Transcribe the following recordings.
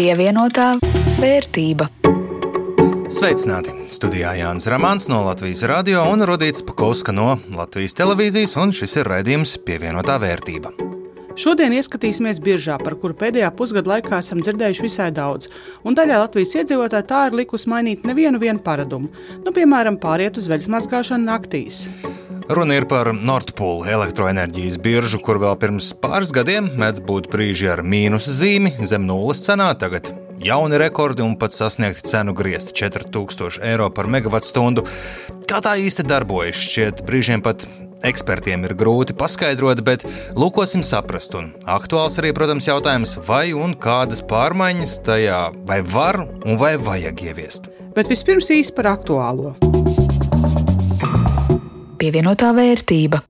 Pievienotā vērtība. Sveicināti! Studijā Jānis Rāmāns no Latvijas radio un Rudīts Pakauska no Latvijas televīzijas, un šis ir raidījums Pievienotā vērtība. Šodien ieskatīsimies biržā, par kuru pēdējā pusgada laikā esam dzirdējuši visai daudz. Un daļai Latvijas iedzīvotāji tā ir likusi mainīt nevienu paradumu. Nu, piemēram, pāriet uz veļas mazgāšanu naktīs. Runa ir par Nordpūlu elektroenerģijas biržu, kur vēl pirms pāris gadiem mēdz būt brīži ar mīnus zīmi zem nulles cenā. Tagad jauni rekordi un pat sasniegti cenu griezti 4000 eiro par megawattstundu. Kā tā īsti darbojas, šķiet brīžiem pat ekspertiem ir grūti paskaidrot, bet lūkosim saprast. Un aktuāls arī, protams, jautājums, vai un kādas pārmaiņas tajā vai var un vai vajag ieviest. Bet vispirms īsi par aktuālo pievienotā vērtība.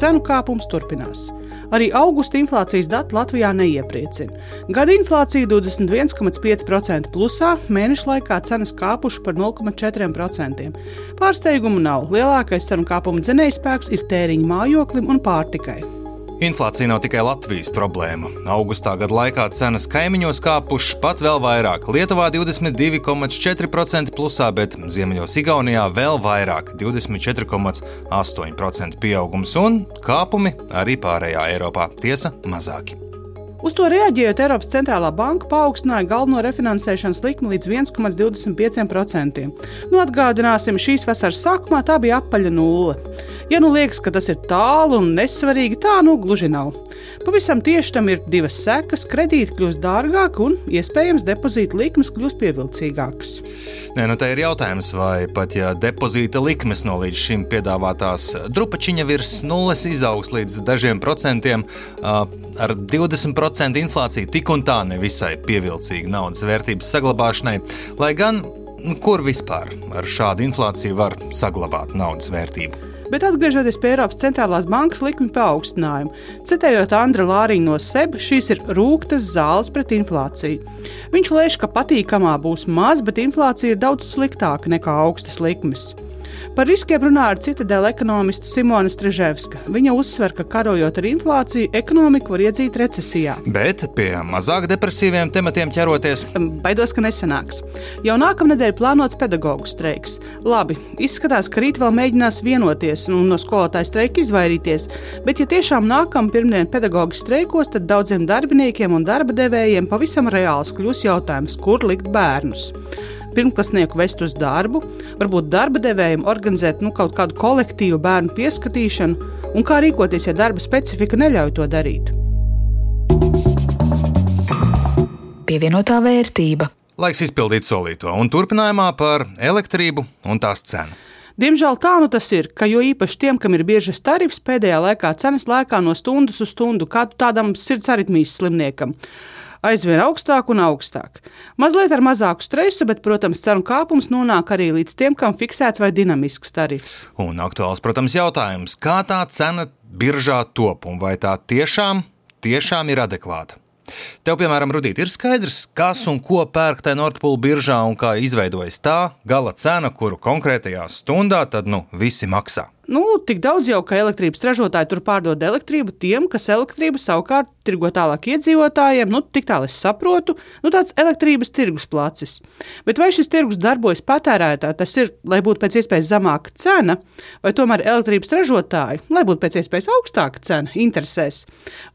Cenu kāpums turpinās. Arī augusta inflācijas dati Latvijā neiepriecina. Gada inflācija 21,5% plusā, mēneša laikā cenas kāpušas par 0,4%. Pārsteigumu nav. Lielākais cenu kāpuma dzinējspēks ir tēriņa mājoklim un pārtikai. Inflācija nav tikai Latvijas problēma. Augustā gada laikā cenas kaimiņos kāpušas pat vēl vairāk. Lietuvā 22,4% plusā, bet Ziemeļos Igaunijā vēl vairāk - 24,8% pieaugums un kāpumi arī pārējā Eiropā. Tiesa mazāki. Uz to reaģējot, Eiropas centrālā banka paaugstināja galveno refinansēšanas likmi līdz 1,25%. Nu, atgādināsim, šīs vasaras sākumā tā bija apaļa nulle. Ja nu liekas, ka tas ir tālu un nesvarīgi, tā nu gluži nav. Pavisam tieši tam ir divas sekas. Kredīti kļūst dārgāki un, iespējams, depozīta likmes kļūst pievilcīgākas. Nē, nu tā ir jautājums, vai pat ja depozīta likmes no līdz šim piedāvātās drupačiņa virs nulles izaugs līdz dažiem procentiem, ar 20% 2% inflācija tik un tā nevisai pievilcīga naudas vērtības saglabāšanai, lai gan nu, kur vispār ar šādu inflāciju var saglabāt naudas vērtību. Bet atgriežoties pie Eiropas centrālās bankas likuma paaugstinājumu, citējot Andra Lāriņu no SEB, šīs ir rūktas zāles pret inflāciju. Viņš lēš, ka patīkamā būs maz, bet inflācija ir daudz sliktāka nekā augstas likmes. Par riskiem runā ar citadēla ekonomista Simona Streževska. Viņa uzsver, ka karojot ar inflāciju, ekonomika var iedzīt recesijā. Bet pie mazāk depresīviem tematiem ķeroties, baidos, ka nesanāks. Jau nākamnedēļ plānots pedagoģu streiks. Labi, izskatās, ka rīt vēl mēģinās vienoties un no skolotāja streika izvairīties, bet ja tiešām nākamā pirmdiena pedagoģi streikos, tad daudziem darbiniekiem un darba devējiem pavisam reāls kļūs jautājums, kur likt bērnus pirmklasnieku vest uz darbu, varbūt darba devējiem organizēt nu, kaut kādu kolektīvu bērnu pieskatīšanu, un kā rīkoties, ja darba specifika neļauj to darīt. Pievienotā vērtība. Laiks izpildīt solīto, un turpinājumā par elektrību un tās cenu. Diemžēl tā nu tas ir, ka jo īpaši tiem, kam ir biežas tarifs, pēdējā laikā cenas lēkā no stundas uz stundu, kā tādam sirds aritmijas slimniekam aizvien augstāk un augstāk. Mazliet ar mazāku stresu, bet, protams, cenu kāpums nonāk arī līdz tiem, kam fiksēts vai dinamisks tarifs. Un aktuāls, protams, jautājums, kā tā cena biržā top un vai tā tiešām, tiešām ir adekvāta? Tev, piemēram, Rudīt, ir skaidrs, kas un ko pērk tajā Nordpūļa biržā un kā izveidojas tā gala cena, kuru konkrētajā stundā tad nu visi maksā. Nu, tik daudz jau, ka elektrības ražotāji tur pārdod elektrību tiem, kas elektrību savukārt tirgo tālāk iedzīvotājiem. Nu, tik tālu es saprotu, nu, tāds elektrības tirgus placis. Bet vai šis tirgus darbojas patērētā, tas ir, lai būtu pēc iespējas zemāka cena, vai tomēr elektrības ražotāji, lai būtu pēc iespējas augstāka cena, interesēs?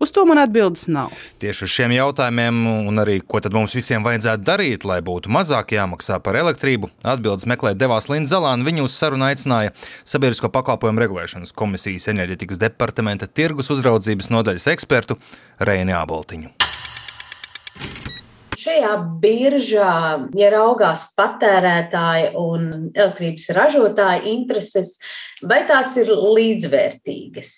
Uz to man atbildes nav. Tieši uz šiem jautājumiem, un arī ko tad mums visiem vajadzētu darīt, lai būtu mazāk jāmaksā par elektrību, atbildes meklēt devās Linda Zalāna. Viņu uz sarunu aicināja sabiedrisko pakalpojumu regulēšanas komisijas enerģetikas departamenta tirgus uzraudzības nodaļas ekspertu Reini Āboltiņu. Šajā biržā, ja raugās patērētāji un elektrības ražotāji intereses, vai tās ir līdzvērtīgas?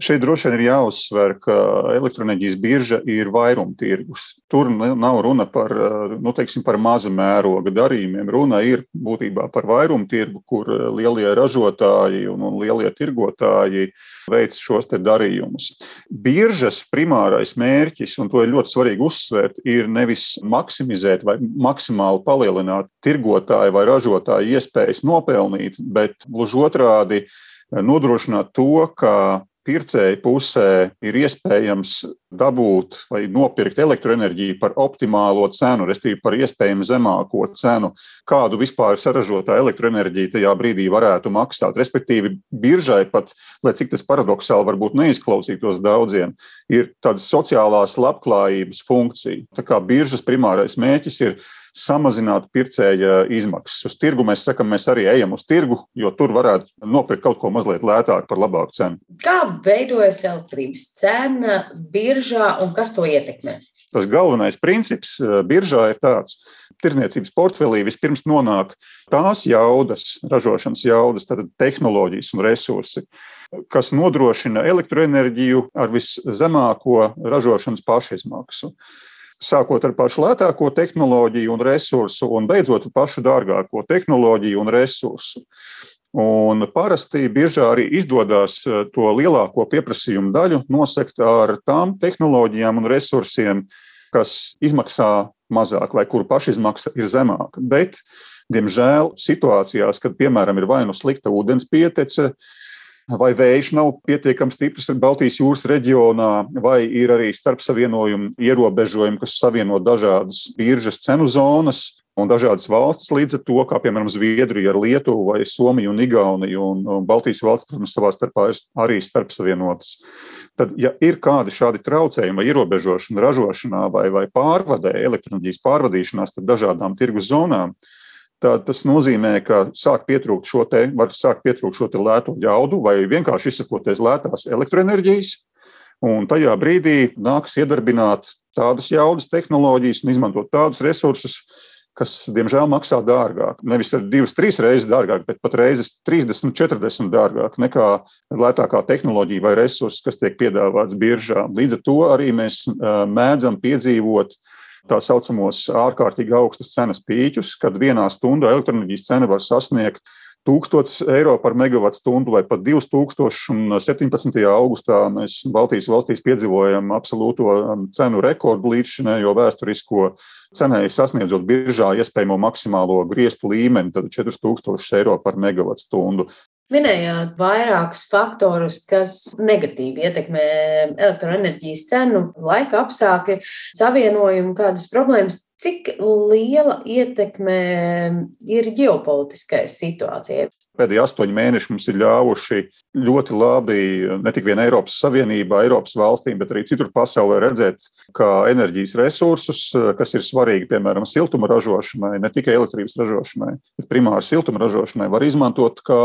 Šeit droši vien ir jāuzsver, ka elektroenerģijas birža ir vairumtirgus. Tur nav runa par, nu, teiksim, par maza mēroga darījumiem. Runa ir būtībā par vairumtirgu, kur lielie ražotāji un, un lielie tirgotāji veic šos darījumus. Biržas primārais mērķis, un to ir ļoti svarīgi uzsvērt, ir nevis maksimizēt vai maksimāli palielināt tirgotāju vai ražotāju iespējas nopelnīt, bet gluži otrādi nodrošināt to, ka pircēju pusē ir iespējams dabūt vai nopirkt elektroenerģiju par optimālo cenu, respektīvi par iespējami zemāko cenu, kādu vispār saražotā elektroenerģija tajā brīdī varētu maksāt. Respektīvi, biržai pat, lai cik tas paradoxāli varbūt neizklausītos daudziem, ir tāda sociālās labklājības funkcija. Tā kā biržas primārais mērķis ir samazināt pircēja izmaksas. Uz tirgu mēs sakām, mēs arī ejam uz tirgu, jo tur varētu nopirkt kaut ko mazliet lētāk par labāku cenu. Kā veidojas elektrības cena biržā un kas to ietekmē? Tas galvenais princips eh, biržā ir tāds, ka tirdzniecības portfelī vispirms nonāk tās jaudas, ražošanas jaudas, tad tehnoloģijas un resursi, kas nodrošina elektroenerģiju ar viszemāko ražošanas pašizmaksu sākot ar pašu lētāko tehnoloģiju un resursu, un beidzot ar pašu dārgāko tehnoloģiju un resursu. Un parasti biržā arī izdodas eh, to lielāko pieprasījumu daļu nosegt ar tām tehnoloģijām un resursiem, kas izmaksā mazāk vai kuru pašizmaksa ir zemāka. Bet, diemžēl, situācijās, kad, piemēram, ir vai nu slikta ūdens pietece, vai vējš nav pietiekami stiprs Baltijas jūras reģionā, vai ir arī starpsavienojumu ierobežojumi, kas savieno dažādas biržas cenu zonas. Un dažādas valstis līdz ar to, kā piemēram Zviedrija ar Lietuvu vai Somiju un Igauniju, un, un Baltijas valsts, protams, savā starpā ir arī starpsavienotas. Tad, ja ir kādi šādi traucējumi vai ierobežošana ražošanā vai, vai pārvadē, elektroenerģijas pārvadīšanās starp dažādām tirgus zonām, tad tas nozīmē, ka sāk pietrūkt šo te, var sākt pietrūkt šo lēto jaudu vai vienkārši izsakoties lētās elektroenerģijas. Un tajā brīdī nāks iedarbināt tādas jaudas tehnoloģijas un izmantot tādus resursus, kas, diemžēl, maksā dārgāk. Nevis ar divas, trīs reizes dārgāk, bet pat reizes 30, 40 dārgāk nekā lētākā tehnoloģija vai resurss, kas tiek piedāvāts biržā. Līdz ar to arī mēs mēdzam piedzīvot uh, tā saucamos ārkārtīgi augstas cenas pīķus, kad vienā stundā elektroenerģijas cena var sasniegt 1000 eiro par megawatu stundu vai pat 2000. Un 17. augustā mēs Baltijas valstīs piedzīvojam absolūto cenu rekordu līdzšinējo vēsturisko cenai sasniedzot biržā iespējamo maksimālo griestu līmeni, tad 4000 eiro par megawatu stundu. Minējāt vairākus faktorus, kas negatīvi ietekmē elektroenerģijas cenu, laika apstākļi, savienojumu, kādas problēmas. Cik liela ietekme ir ģeopolitiskai situācijai? Pēdējie astoņi mēneši mums ir ļāvuši ļoti labi ne tikai Eiropas Savienībā, Eiropas valstīm, bet arī citur pasaulē redzēt, ka enerģijas resursus, kas ir svarīgi piemēram siltuma ražošanai, ne tikai elektrības ražošanai, bet primāri siltuma ražošanai, var izmantot kā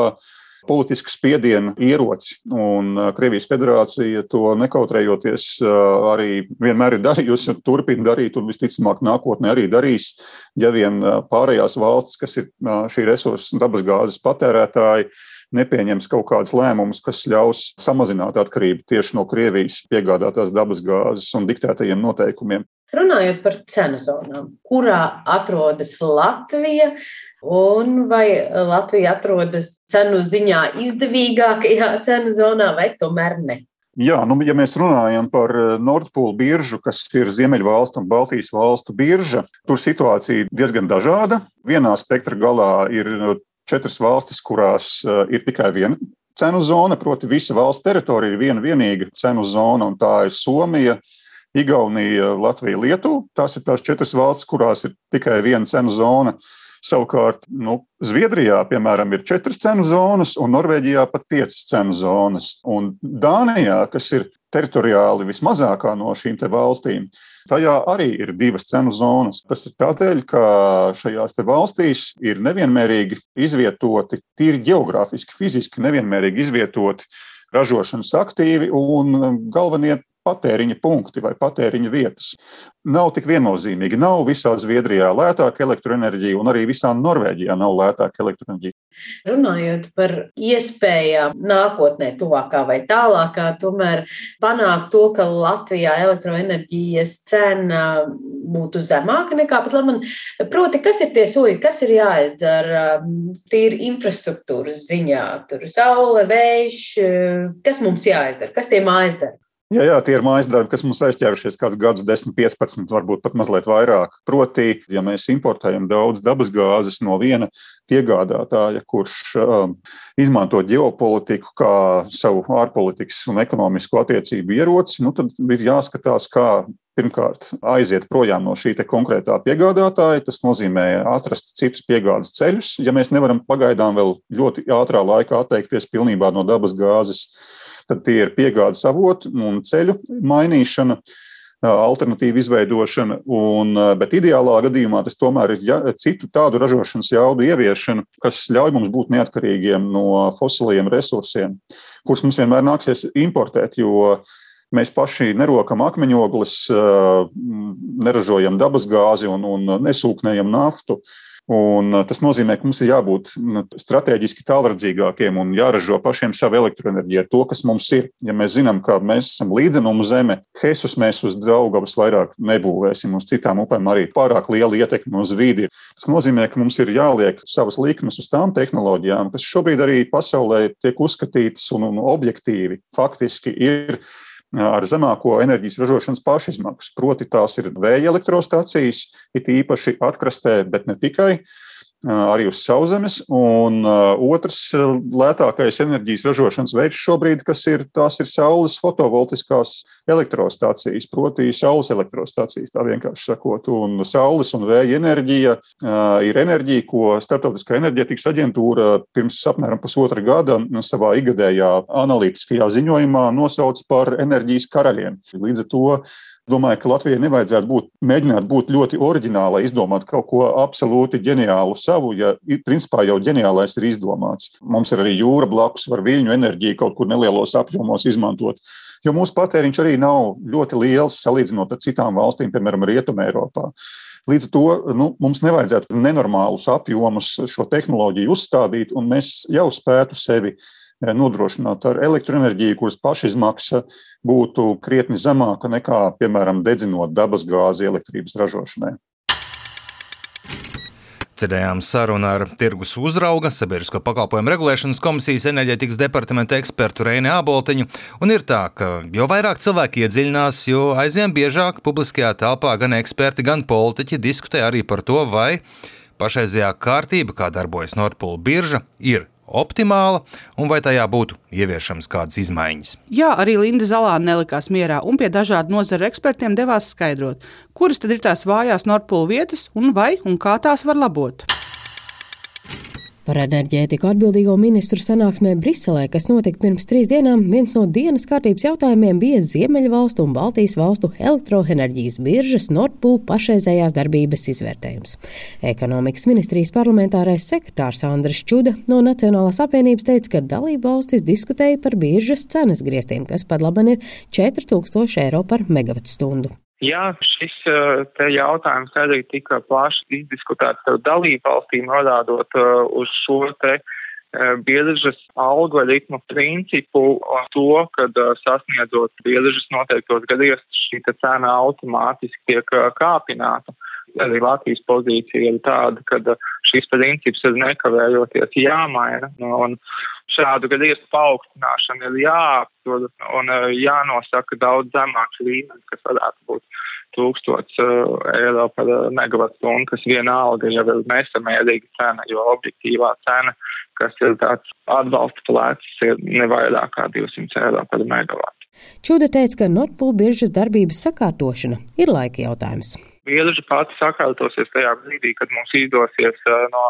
politisku spiedienu ieroci. Un uh, Krievijas federācija to nekautrējoties uh, arī vienmēr ir darījusi un turpina darīt, un visticamāk nākotnē arī darīs, ja vien uh, pārējās valstis, kas ir šī resursa dabasgāzes patērētāji, nepieņems kaut kādus lēmumus, kas ļaus samazināt atkarību tieši no Krievijas piegādātās dabasgāzes un diktētajiem noteikumiem. Runājot par cenu zonām, kurā atrodas Latvija, Un vai Latvija atrodas cenu ziņā izdevīgākajā cenu zonā, vai tomēr ne? Jā, nu, ja mēs runājam par eh, Nordpūlu biržu, kas ir Ziemeļvalstu un Baltijas valstu birža, tur situācija diezgan dažāda. Vienā spektra galā ir nu, četras valstis, kurās eh, ir tikai viena cenu zona, proti, visa valsts teritorija ir viena vienīga cenu zona, un tā ir Somija, Igaunija, Latvija, Lietuva. Tās ir tās četras valstis, kurās ir tikai viena cenu zona. Savukārt, nu, Zviedrijā, piemēram, ir četras cenu zonas, un Norvēģijā pat piecas cenu zonas. Un Dānijā, kas ir teritoriāli vismazākā no šīm valstīm, tajā arī ir divas cenu zonas. Tas ir tādēļ, ka šajās valstīs ir nevienmērīgi izvietoti, tīri geogrāfiski, fiziski nevienmērīgi izvietoti ražošanas aktīvi un galvenie patēriņa punkti vai patēriņa vietas. Nav tik viennozīmīgi. Nav visā Zviedrijā lētāka elektroenerģija, un arī visā Norvēģijā nav lētāka elektroenerģija. Runājot par iespējām nākotnē, tuvākā vai tālākā, tomēr panākt to, ka Latvijā elektroenerģijas cena būtu zemāka nekā pat labi. Proti, kas ir tie soļi, kas ir jāizdara tīri infrastruktūras ziņā? Tur saule, vējš, kas mums jāizdara, kas tiem jāizdara? Jā, jā, tie ir mājas darbi, kas mums aizķērušies kādus gadus, 10, 15, varbūt pat mazliet vairāk. Proti, ja mēs importējam daudz dabasgāzes no viena piegādātāja, kurš um, izmanto ģeopolitiku kā savu ārpolitikas un ekonomisku attiecību ieroci, nu, tad ir jāskatās, kā pirmkārt aiziet projām no šī konkrētā piegādātāja. Tas nozīmē atrast citus piegādes ceļus. Ja mēs nevaram pagaidām vēl ļoti ātrā laikā atteikties pilnībā no dabas gāzes, tad tie ir piegādes avoti un ceļu mainīšana alternatīvu izveidošana, un, bet ideālā gadījumā tas tomēr ir ja, citu tādu ražošanas jaudu ieviešana, kas ļauj mums būt neatkarīgiem no fosiliem resursiem, kurus mums vienmēr nāksies importēt, jo mēs paši nerokam akmeņogles, neražojam dabasgāzi un, un nesūknējam naftu. Un uh, tas nozīmē, ka mums ir jābūt nu, strateģiski tālredzīgākiem un jāražo pašiem savu elektroenerģiju ar to, kas mums ir. Ja mēs zinām, ka mēs esam līdzenumu zeme, Hesus mēs uz Daugavas vairāk nebūvēsim, uz citām upēm arī pārāk liela ietekme uz vidi. Tas nozīmē, ka mums ir jāliek savas likmes uz tām tehnoloģijām, kas šobrīd arī pasaulē tiek uzskatītas un, un objektīvi faktiski ir ar zemāko enerģijas ražošanas pašizmaksu. Proti, tās ir vēja elektrostacijas, it īpaši atkrastē, bet ne tikai arī uz sauszemes. Un otrs lētākais enerģijas ražošanas veids šobrīd, kas ir, tās ir saules fotovoltiskās elektrostācijas, proti, saules elektrostācijas, tā vienkārši sakot. Un saules un vēja enerģija ir enerģija, ko Startautiskā enerģētikas aģentūra pirms apmēram pusotra gada savā ikgadējā analītiskajā ziņojumā nosauca par enerģijas karaļiem. Līdz ar to Domāju, ka Latvijai nevajadzētu būt, mēģināt būt ļoti oriģinālai, izdomāt kaut ko absolūti ģeniālu savu, ja principā jau ģeniālais ir izdomāts. Mums ir arī jūra blakus, var viļņu enerģiju kaut kur nelielos apjomos izmantot. Jo mūsu patēriņš arī nav ļoti liels salīdzinot ar citām valstīm, piemēram, Rietumē Eiropā. Līdz ar to nu, mums nevajadzētu nenormālus apjomus šo tehnoloģiju uzstādīt, un mēs jau spētu sevi Eh, nodrošināt ar elektroenerģiju, kuras pašizmaksa būtu krietni zemāka nekā, piemēram, dedzinot dabas gāzi elektrības ražošanai. Dzirdējām sarunu ar tirgus uzrauga, sabiedrisko pakalpojumu regulēšanas komisijas enerģētikas departamenta ekspertu Reini Āboltiņu. Un ir tā, ka jo vairāk cilvēki iedziļinās, jo aizvien biežāk publiskajā telpā gan eksperti, gan politiķi diskutē arī par to, vai pašreizējā kārtība, kā darbojas Nordpūļa birža, ir optimāla un vai tajā būtu ieviešams kādas izmaiņas. Jā, arī Linda Zalāna nelikās mierā un pie dažādu nozaru ekspertiem devās skaidrot, kuras tad ir tās vājās Nordpūļa vietas un vai un kā tās var labot. Par enerģētiku atbildīgo ministru sanāksmē Briselē, kas notika pirms trīs dienām, viens no dienas kārtības jautājumiem bija Ziemeļvalstu un Baltijas valstu elektroenerģijas biržas Nordpūl pašreizējās darbības izvērtējums. Ekonomikas ministrijas parlamentārais sekretārs Andris Čuda no Nacionālās apvienības teica, ka dalība valstis diskutēja par biržas cenas griestiem, kas pat laban ir 4000 eiro par megavatu stundu. Jā, šis eh, te jautājums arī tika plaši izdiskutēts ar dalību valstīm, norādot eh, uz šo te eh, biedržas algoritmu principu to, ka sasniedzot biedržas noteiktos gadiestus, šī cena automātiski tiek kāpināta. Arī Latvijas pozīcija ir tāda, ka šis princips ir nekavējoties jāmaina. Un, šādu gadījumu paaugstināšana ir jāaptur un uh, jānosaka daudz zemāks līmenis, kas varētu būt tūkstots uh, eiro par megawatu stundu, kas vienalga jau ir nesamērīga cena, jo objektīvā cena, kas ir tāds atbalsta plēcis, ir nevairāk kā 200 eiro par megawatu. Čuda teica, ka Nordpūl biržas darbības sakārtošana ir laika jautājums. Birža pati sakārtosies tajā brīdī, kad mums izdosies uh, no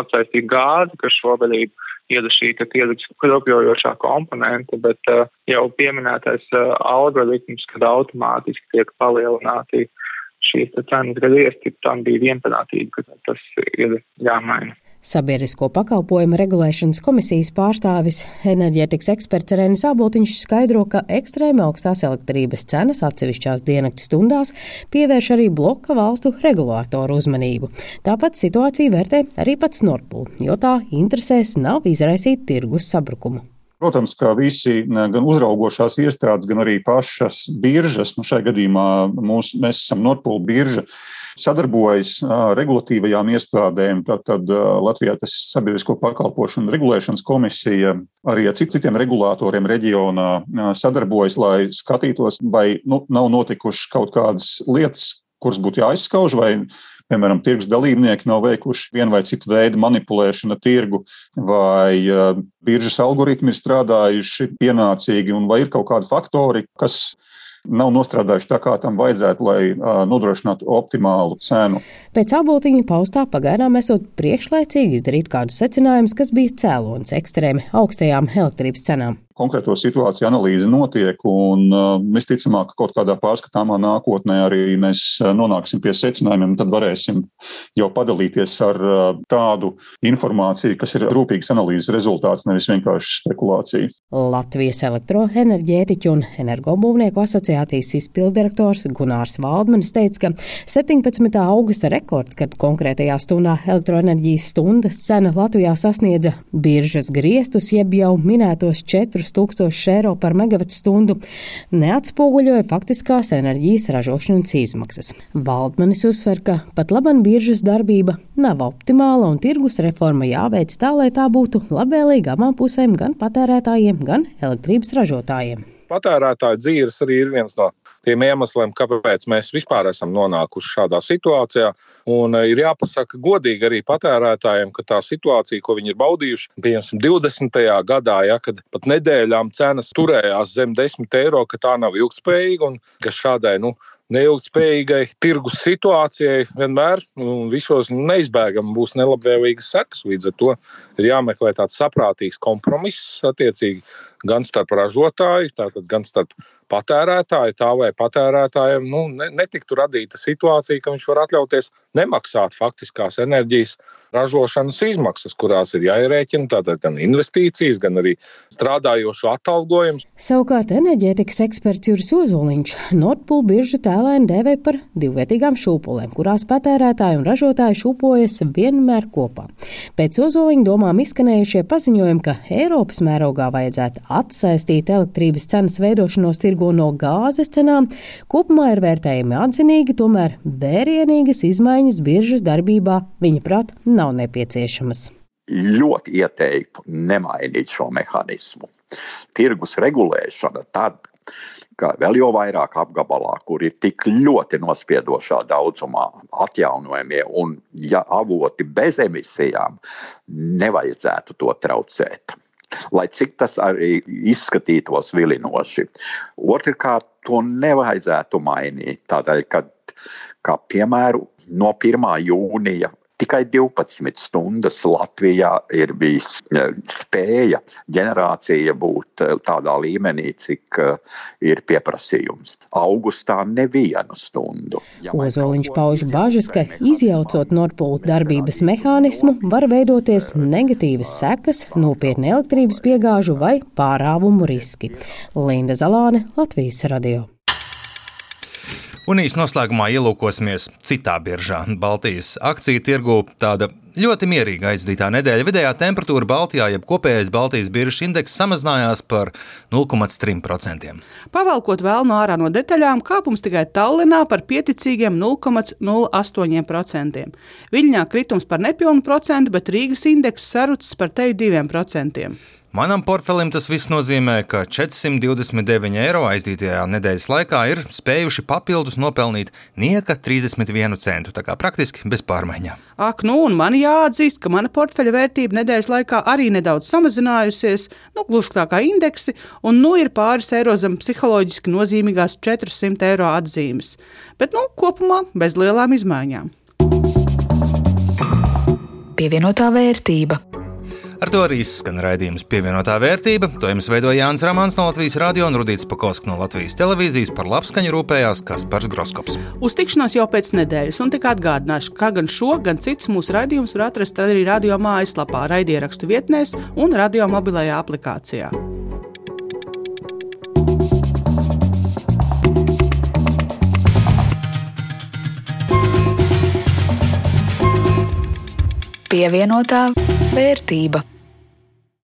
atsaistīt gāzi, kas šobrīd ir šī tirgus kropļojošā komponente, bet uh, jau pieminētais uh, algoritms, kad automātiski tiek palielināti šīs cenas griezti, tam bija vienprātība, ka tas ir jāmaina. Sabiedrisko pakalpojumu regulēšanas komisijas pārstāvis enerģētikas eksperts Rēnis Abotiņš skaidro, ka ekstrēma augstās elektrības cenas atsevišķās diennakts stundās pievērš arī bloka valstu regulātoru uzmanību. Tāpat situāciju vērtē arī pats Nordpūl, jo tā interesēs nav izraisīt tirgus sabrukumu. Protams, ka visi gan uzraugošās iestādes, gan arī pašas biržas, nu šajā gadījumā mūs, mēs esam Nordpūl birža, sadarbojas regulatīvajām iestādēm. Tātad Latvijā tas ir Sabiedrisko pakalpošanu regulēšanas komisija, arī ar citiem regulātoriem reģionā sadarbojas, lai skatītos, vai nu, nav notikušas kaut kādas lietas, kuras būtu jāizskauž, vai piemēram, tirgus dalībnieki nav veikuši vienu vai citu veidu manipulēšanu tirgu, vai biržas algoritmi ir strādājuši pienācīgi, un vai ir kaut kādi faktori, kas nav nostrādājuši tā, kā tam vajadzētu, lai nodrošinātu optimālu cenu. Pēc abultiņa paustā pagaidām esot priekšlaicīgi izdarīt kādus secinājumus, kas bija cēlonis ekstrēmi augstajām elektrības cenām konkrēto situāciju analīze notiek, un uh, visticamāk, ka kaut kādā pārskatāmā nākotnē arī mēs uh, nonāksim pie secinājumiem, tad varēsim jau padalīties ar uh, tādu informāciju, kas ir rūpīgas analīzes rezultāts, nevis vienkārši spekulācija. Latvijas elektroenerģētiķu un energobūvnieku asociācijas izpildirektors Gunārs Valdmanis teica, ka 17. augusta rekords, kad konkrētajā stundā elektroenerģijas stundas cena Latvijā sasniedza biržas griestus, jeb jau minētos 4 tūkstošus eiro par megawatu stundu, neatspoguļoja faktiskās enerģijas ražošanas izmaksas. Valdmanis uzsver, ka pat laban biržas darbība nav optimāla un tirgus reforma jāveic tā, lai tā būtu labvēlīga abām pusēm, gan patērētājiem, gan elektrības ražotājiem patērētāju dzīves arī ir viens no tiem iemesliem, kāpēc mēs vispār esam nonākuši šādā situācijā. Un eh, ir jāpasaka godīgi arī patērētājiem, ka tā situācija, ko viņi ir baudījuši, piemēram, 20. gadā, ja, kad pat nedēļām cenas turējās zem 10 eiro, ka tā nav ilgspējīga un ka šādai nu, neilgspējīgai tirgus situācijai vienmēr un visos neizbēgami būs nelabvēlīgas sekas. Līdz ar to ir jāmeklē tāds saprātīgs kompromiss attiecīgi gan starp ražotāju, gan starp patērētāju, tā lai patērētājiem nu, ne, netiktu radīta situācija, ka viņš var atļauties nemaksāt faktiskās enerģijas ražošanas izmaksas, kurās ir jāierēķina tātad gan investīcijas, gan arī strādājošu atalgojums. Savukārt enerģētikas eksperts Juris Ozoliņš Nordpūl biržu tēlēni dēvē par divvietīgām šūpolēm, kurās patērētāji un ražotāji šūpojas vienmēr kopā. Pēc Ozoliņa domām izskanējušie paziņojumi, ka Eiropas mērogā vajadzētu atsaistīt elektrības cenas veidošanos tirgu tirgo no gāzes cenām, kopumā ir vērtējumi atzinīgi, tomēr vērienīgas izmaiņas biržas darbībā viņa prāt nav nepieciešamas. Ļoti ieteiktu nemainīt šo mehānismu. Tirgus regulēšana tad, ka vēl jau vairāk apgabalā, kur ir tik ļoti nospiedošā daudzumā atjaunojamie un ja avoti bez emisijām, nevajadzētu to traucēt lai cik tas arī izskatītos vilinoši. Otrakārt, to nevajadzētu mainīt, tādēļ, ka, kā piemēru, no 1. jūnija Tikai 12 stundas Latvijā ir bijis e, spēja ģenerācija būt e, tādā līmenī, cik e, ir pieprasījums. Augustā nevienu stundu. Ja Ozoliņš pauž bažas, ka izjaucot Nordpūlu darbības mehānismu, var veidoties negatīvas sekas, nopietni elektrības piegāžu vai pārāvumu riski. Linda Zalāne, Latvijas radio. Un īsi noslēgumā ielūkosimies citā biržā. Baltijas akciju tirgu tāda ļoti mierīga aizdītā nedēļa. Vidējā temperatūra Baltijā, jeb kopējais Baltijas biržas indeks samazinājās par 0,3%. Pavalkot vēl no ārā no detaļām, kāpums tikai Tallinā par pieticīgiem 0,08%. Viļņā kritums par nepilnu procentu, bet Rīgas indeks sarucis par teju 2%. Manam portfelim tas viss nozīmē, ka 429 eiro aizdītajā nedēļas laikā ir spējuši papildus nopelnīt nieka 31 centu. Tā kā praktiski bez pārmaiņām. Ak, nu, un man jāatzīst, ka mana portfeļa vērtība nedēļas laikā arī nedaudz samazinājusies, nu, gluži tā kā indeksi, un nu ir pāris eiro zem psiholoģiski nozīmīgās 400 eiro atzīmes. Bet, nu, kopumā bez lielām izmaiņām. Pievienotā vērtība. Ar to arī skan raidījums pievienotā vērtība. To jums veidoja Jānis Rāmāns no Latvijas radio un Rudīts Pakausk no Latvijas televīzijas par labskaņu rūpējās Kaspars Groskops. Uz tikšanos jau pēc nedēļas, un tikai atgādināšu, ka gan šo, gan citus mūsu raidījumus var atrast arī radio mājaslapā, raidierakstu vietnēs un radio mobilajā aplikācijā. Pievienotā vērtība.